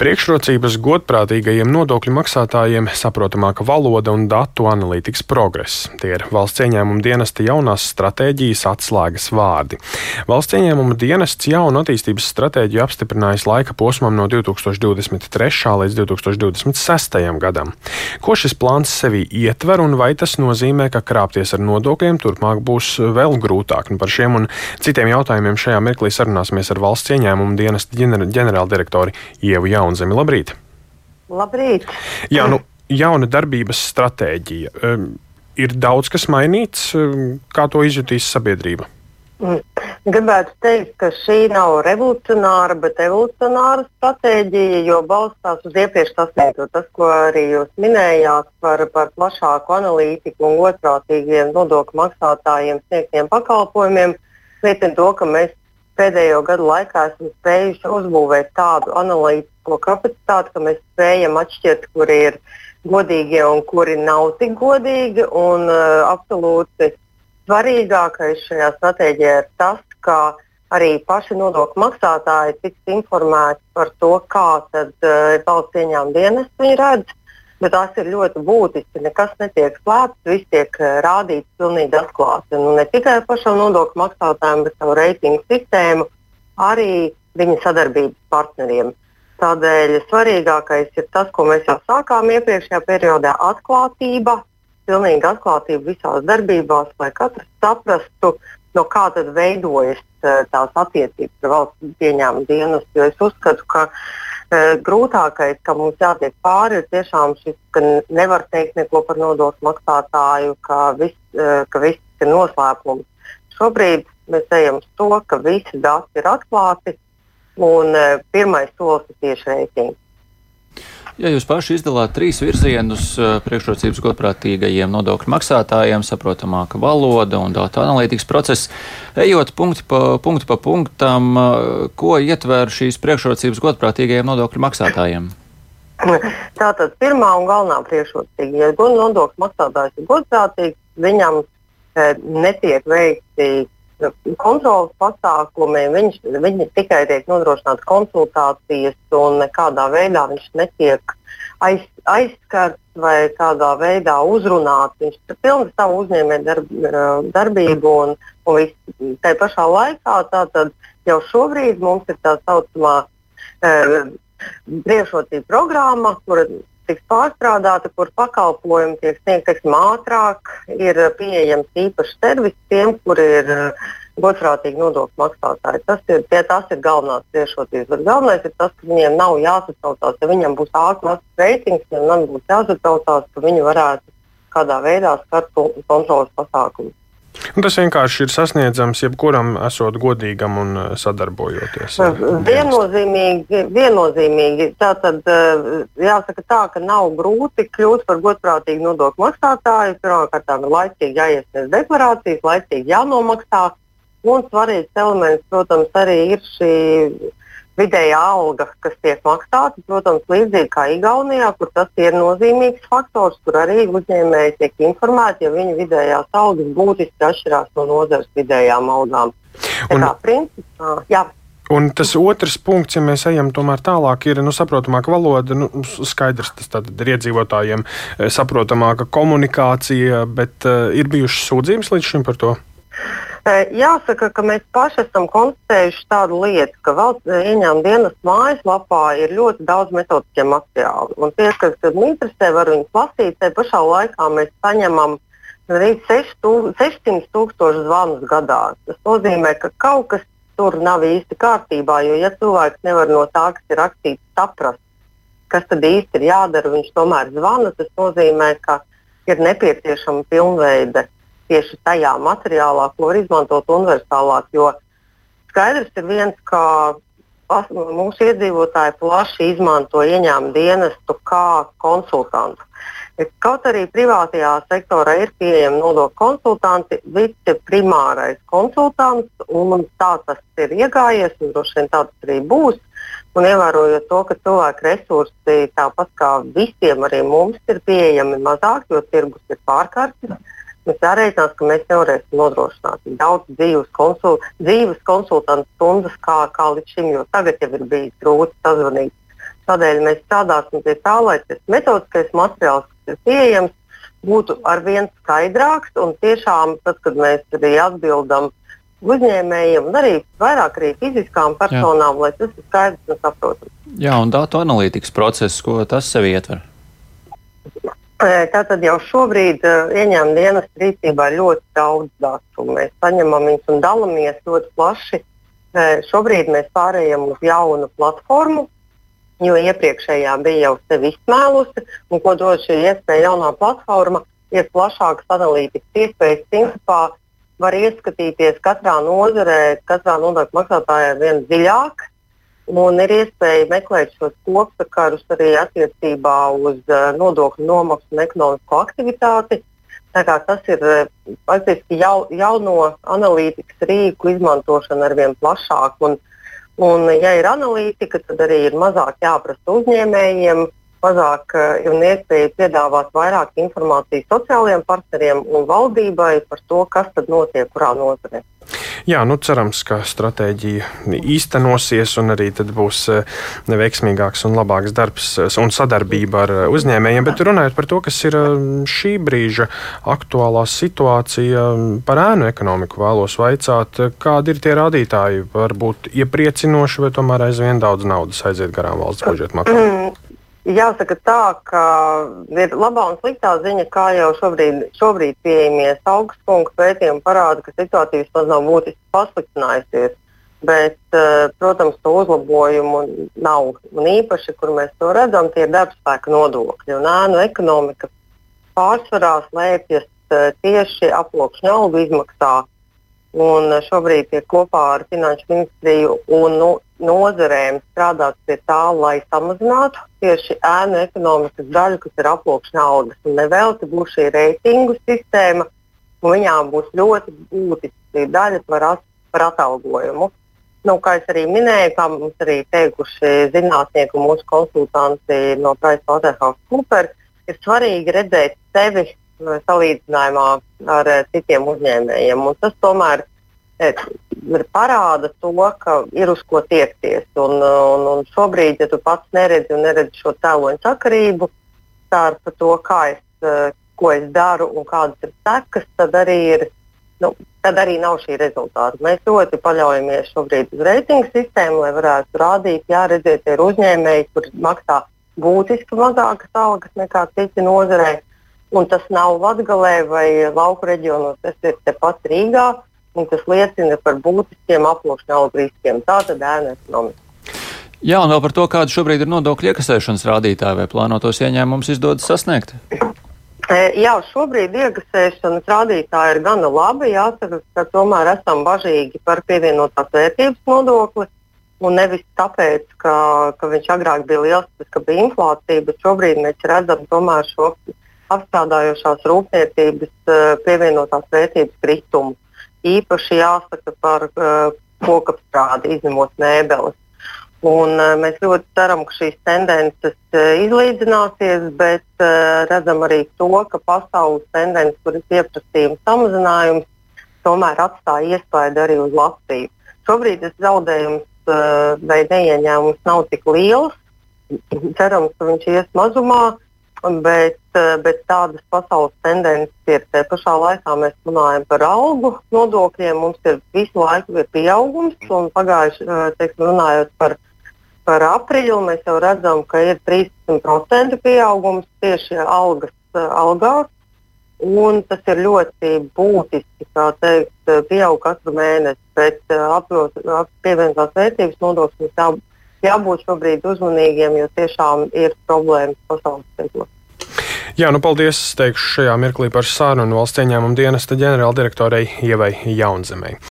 Priekšrocības godprātīgajiem nodokļu maksātājiem, saprotamāka valoda un datu analītikas progress. Tie ir valsts ieņēmuma dienesta jaunās stratēģijas atslēgas vārdi. Valsts ieņēmuma dienests jaunu attīstības stratēģiju apstiprinājis laika posmam no 2023. līdz 2026. gadam. Ko šis plāns sevī ietver un vai tas nozīmē, ka krāpties ar nodokļiem turpmāk būs vēl grūtāk? Nu, par šiem un citiem jautājumiem šajā mirklī sarunāsimies ar valsts ieņēmuma dienesta ģenerāldirektori Ievu Jaunzemi. Labrīt! Labrīt! Jā, nu, jauna darbības stratēģija. Um, ir daudz kas mainīts, um, kā to izjutīs sabiedrība. Mm. Gribētu teikt, ka šī nav revolucionāra, bet evolucionāra stratēģija, jo balstās uz iepriekš sasniegto. Tas, ko arī jūs minējāt par, par plašāku analītiku un otrprātīgiem nodokļu maksātājiem sniegtiem pakalpojumiem, liecina to, ka mēs pēdējo gadu laikā esam spējuši uzbūvēt tādu analītisko kapacitāti, ka mēs spējam atšķirt, kuri ir godīgie un kuri nav tik godīgi. Un, uh, absolūti svarīgākais šajā stratēģijā ir tas, ka arī paši nodokļu maksātāji tiks informēti par to, kā tad, uh, valsts ieņēmuma dienas viņi redz. Bet tas ir ļoti būtiski. Nekas netiek slēpts, viss tiek uh, rādīts pilnīgi atklāti. Nu, ne tikai pašam nodokļu maksātājiem, bet savu reitingu sistēmu, arī viņa sadarbības partneriem. Tādēļ svarīgākais ir tas, ko mēs jau sākām iepriekšējā periodā - atklātība, pilnīga atklātība visās darbībās, lai katrs saprastu, no kā tad veidojas uh, tās attiecības ar valsts pieņēmumu dienestu. Jo es uzskatu, ka uh, grūtākais, ka mums jātiek pāri, ir tiešām šis, ka nevar teikt neko par nodokļu maksātāju, ka viss, uh, ka viss ir noslēpums. Šobrīd mēs ejam uz to, ka visi dati ir atklāti, un uh, pirmais solis ir tieši reitings. Ja jūs paši izdalāt trīs virzienus priekšrocības godprātīgajiem nodokļu maksātājiem, saprotamāka valoda un datu analītikas process, ejot punkti pa, punktu pa punktam, ko ietver šīs priekšrocības godprātīgajiem nodokļu maksātājiem? Tātad pirmā un galvenā priekšrocība, ja nodokļu maksātājs ir godprātīgs, viņam e, netiek veikti kontrolas pasākumi, viņš, viņi tikai tiek nodrošināts konsultācijas un nekādā veidā viņš netiek aiz, aizskarts vai kādā veidā uzrunāts. Viņš ir pilns savu uzņēmēju darb, darbību un, un viss tā pašā laikā. Tātad jau šobrīd mums ir tā saucamā e, priekšrocība programma, kur tiks pārstrādāta, kur pakalpojumi tiek sniegti ātrāk, ir pieejams īpašs servis tiem, kur ir uh, godprātīgi nodokļu maksātāji. Tas ir, tie, tas ir galvenās priekšrocības. Bet galvenais ir tas, ka viņiem nav jāsatraucās. Ja viņam būs ārkārtas reitings, viņam būs jāsatraucās, ka viņi varētu kādā veidā skart kontrolas pasākumus. Un tas vienkārši ir sasniedzams jebkuram, esot godīgam un eh, sadarbojoties. Viennozīmīgi, viennozīmīgi. Tā tad jāsaka tā, ka nav grūti kļūt par godprātīgu nodokļu maksātāju. Pirmkārt, ir laicīgi jāiesniedz deklarācijas, laicīgi jānomaksā. Un svarīgs elements, protams, arī ir šī vidējā alga, kas tiek maksāta. Protams, līdzīgi kā Igaunijā, kur tas ir nozīmīgs faktors, kur arī uzņēmēji tiek informēti, ja viņu vidējās algas būtiski atšķirās no nozares vidējām algām. Un, kā, principā, jā. Un tas otrs punkts, ja mēs ejam tālāk, ir nu, saprotamāka valoda. Nu, skaidrs, tas ir iedzīvotājiem eh, saprotamāka komunikācija, bet uh, ir bijušas sūdzības līdz šim par to. Jāsaka, ka mēs paši esam konstatējuši tādu lietu, ka valsts ieņēmuma dienas mājaslapā ir ļoti daudz metodiskie materiāli. Un tie, kas man interesē, var viņus lasīt. Te pašā laikā mēs saņemam arī 600 tūkstošu zvanus gadā. Tas nozīmē, ka kaut kas tur nav īsti kārtībā, jo ja cilvēks nevar no tā, kas ir rakstīts, saprast, kas tad īsti ir jādara, viņš tomēr zvana. Tas nozīmē, ka ir nepieciešama pilnveida tieši tajā materiālā, ko var izmantot universālāk. Jo skaidrs ir viens, ka mūsu iedzīvotāji plaši izmanto ieņēmumu dienestu kā konsultantu. Kaut arī privātajā sektorā ir pieejami nodokļu konsultanti, viņš ir primārais konsultants, un tā tas ir iegājies, un droši vien tā tas arī būs. Un ievērojot to, ka cilvēku resursi, tāpat kā visiem, arī mums ir pieejami mazāk, jo tirgus ir pārkārts, Mums jārēķinās, ka mēs nevarēsim nodrošināt daudz dzīves, konsul, dzīves konsultantu stundas, kā, kā līdz šim, jo tagad jau ir bijis grūti sazvanīt Tādēļ mēs strādāsim pie tā, lai tas metodiskais materiāls, kas ir pieejams, būtu arvien skaidrāks. Un tiešām, tad, kad mēs arī atbildam uzņēmējiem un arī vairāk arī fiziskām personām, Jā. lai tas ir skaidrs un saprotams. Jā, un datu analītikas process, ko tas sev ietver? Tātad jau šobrīd uh, ieņēmuma dienas rīcībā ir ļoti daudz datu. Mēs saņemam viņus un dalāmies ļoti plaši. Uh, šobrīd mēs pārējām uz jaunu platformu, jo iepriekšējā bija jau sevi izsmēlusi. Ko dod šī iespēja jaunā platforma, ir plašākas analītikas iespējas. Principā var ieskatīties katrā nozarē, katrā nodokļu maksātājā vien dziļāk Un ir iespēja meklēt šos kopsakarus arī attiecībā uz uh, nodokļu nomaksu un ekonomisko aktivitāti. Tas ir faktiski jau, jauno analītikas rīku izmantošana ar vien plašāk. Un, un, ja ir analītika, tad arī ir mazāk jāprasa uzņēmējiem, mazāk ir uh, iespēja piedāvāt vairāk informācijas sociālajiem partneriem un valdībai par to, kas tad notiek kurā nozarē. Jā, nu cerams, ka stratēģija īstenosies un arī būs eh, veiksmīgāks un labāks darbs eh, un sadarbība ar eh, uzņēmējiem. Bet runājot par to, kas ir šī brīža aktuālā situācija par ēnu ekonomiku, vēlos vaicāt, kādi ir tie rādītāji? Varbūt iepriecinoši, vai tomēr aizvien daudz naudas aiziet garām valsts budžeta maksājumiem? Jāsaka tā, ka ir labā un sliktā ziņa, kā jau šobrīd, šobrīd pieejamie augstspunktu pētījumi parāda, ka situācija vismaz nav būtiski pasliktinājusies. Bet, eh, protams, to uzlabojumu nav. Un īpaši, kur mēs to redzam, tie ir darbspēka nodokļi. Un ēnu ekonomika pārsvarā slēpjas eh, tieši aploksņa algu izmaksā. Un šobrīd tiek kopā ar Finanšu ministriju un nu, nozarēm strādāt pie tā, lai samazinātu tieši ēnu ekonomikas daļu, kas ir aploksņa algas. Un nevelti būs šī reitingu sistēma, un viņām būs ļoti būtiska daļa par, at, par atalgojumu. Nu, kā jau arī minēju, kā mums arī teikuši zinātnieki un mūsu konsultanti no PricewaterhouseCoopers, ir svarīgi redzēt sevi salīdzinājumā ar citiem uzņēmējiem. Un tas tomēr parāda to, ka ir uz ko tiekties. Un, un, un šobrīd, ja tu pats neredzi un neredzi šo cēloņu sakarību starp to, es, eh, ko es daru un kādas ir sekas, tad arī, ir, nu, tad arī nav šī rezultāta. Mēs ļoti paļaujamies šobrīd uz reitingu sistēmu, lai varētu rādīt, jā, redziet, ir uzņēmēji, kur maksā būtiski mazākas algas nekā citi nozarē. Un tas nav Latvijā vai lauku reģionos, tas ir tepat Rīgā un tas liecina par būtiskiem aploksņa riskiem. Tā tad ēna ekonomika. Jā, un vēl par to, kāda šobrīd ir nodokļu iekasēšanas rādītāja vai plānotos ieņēmumus izdodas sasniegt? E, jā, šobrīd iekasēšanas rādītāji ir gana labi. Jāsaka, ka tomēr esam bažīgi par pievienotās vērtības nodokli. Un nevis tāpēc, ka, ka viņš agrāk bija liels, tas, ka bija inflācija, bet šobrīd mēs redzam šo apstrādājošās rūpniecības e, pievienotās vērtības kritumu īpaši jāsaka par uh, kokapstrādi, izņemot mēbeles. Un, uh, mēs ļoti ceram, ka šīs tendences izlīdzināsies, bet redzam arī to, ka pasaules tendences, kur ir pieprasījuma samazinājums, tomēr atstāja iespēju arī uz Latviju. Šobrīd tas zaudējums vai neieņēmums nav tik liels. Cerams, ka viņš ies mazumā, Bet, eh, bet tādas pasaules tendences ir. Te pašā laikā mēs runājam par algu nodokļiem. Mums ir visu laiku ir pieaugums, un pagājuši eh, teiksim, runājot par, par aprīli, mēs jau redzam, ka ir 13% pieaugums tieši algas, eh, algās. Un tas ir ļoti būtiski, kā teikt, pieaug katru mēnesi, bet pievienotās vērtības nodoklis jābūt šobrīd uzmanīgiem, jo tiešām ir problēmas pasaules tirgos. Jā, nu paldies, teikšu šajā mirklī par sarunu valsts ieņēmuma dienesta ģenerāldirektorei Ievai Jaunzemei.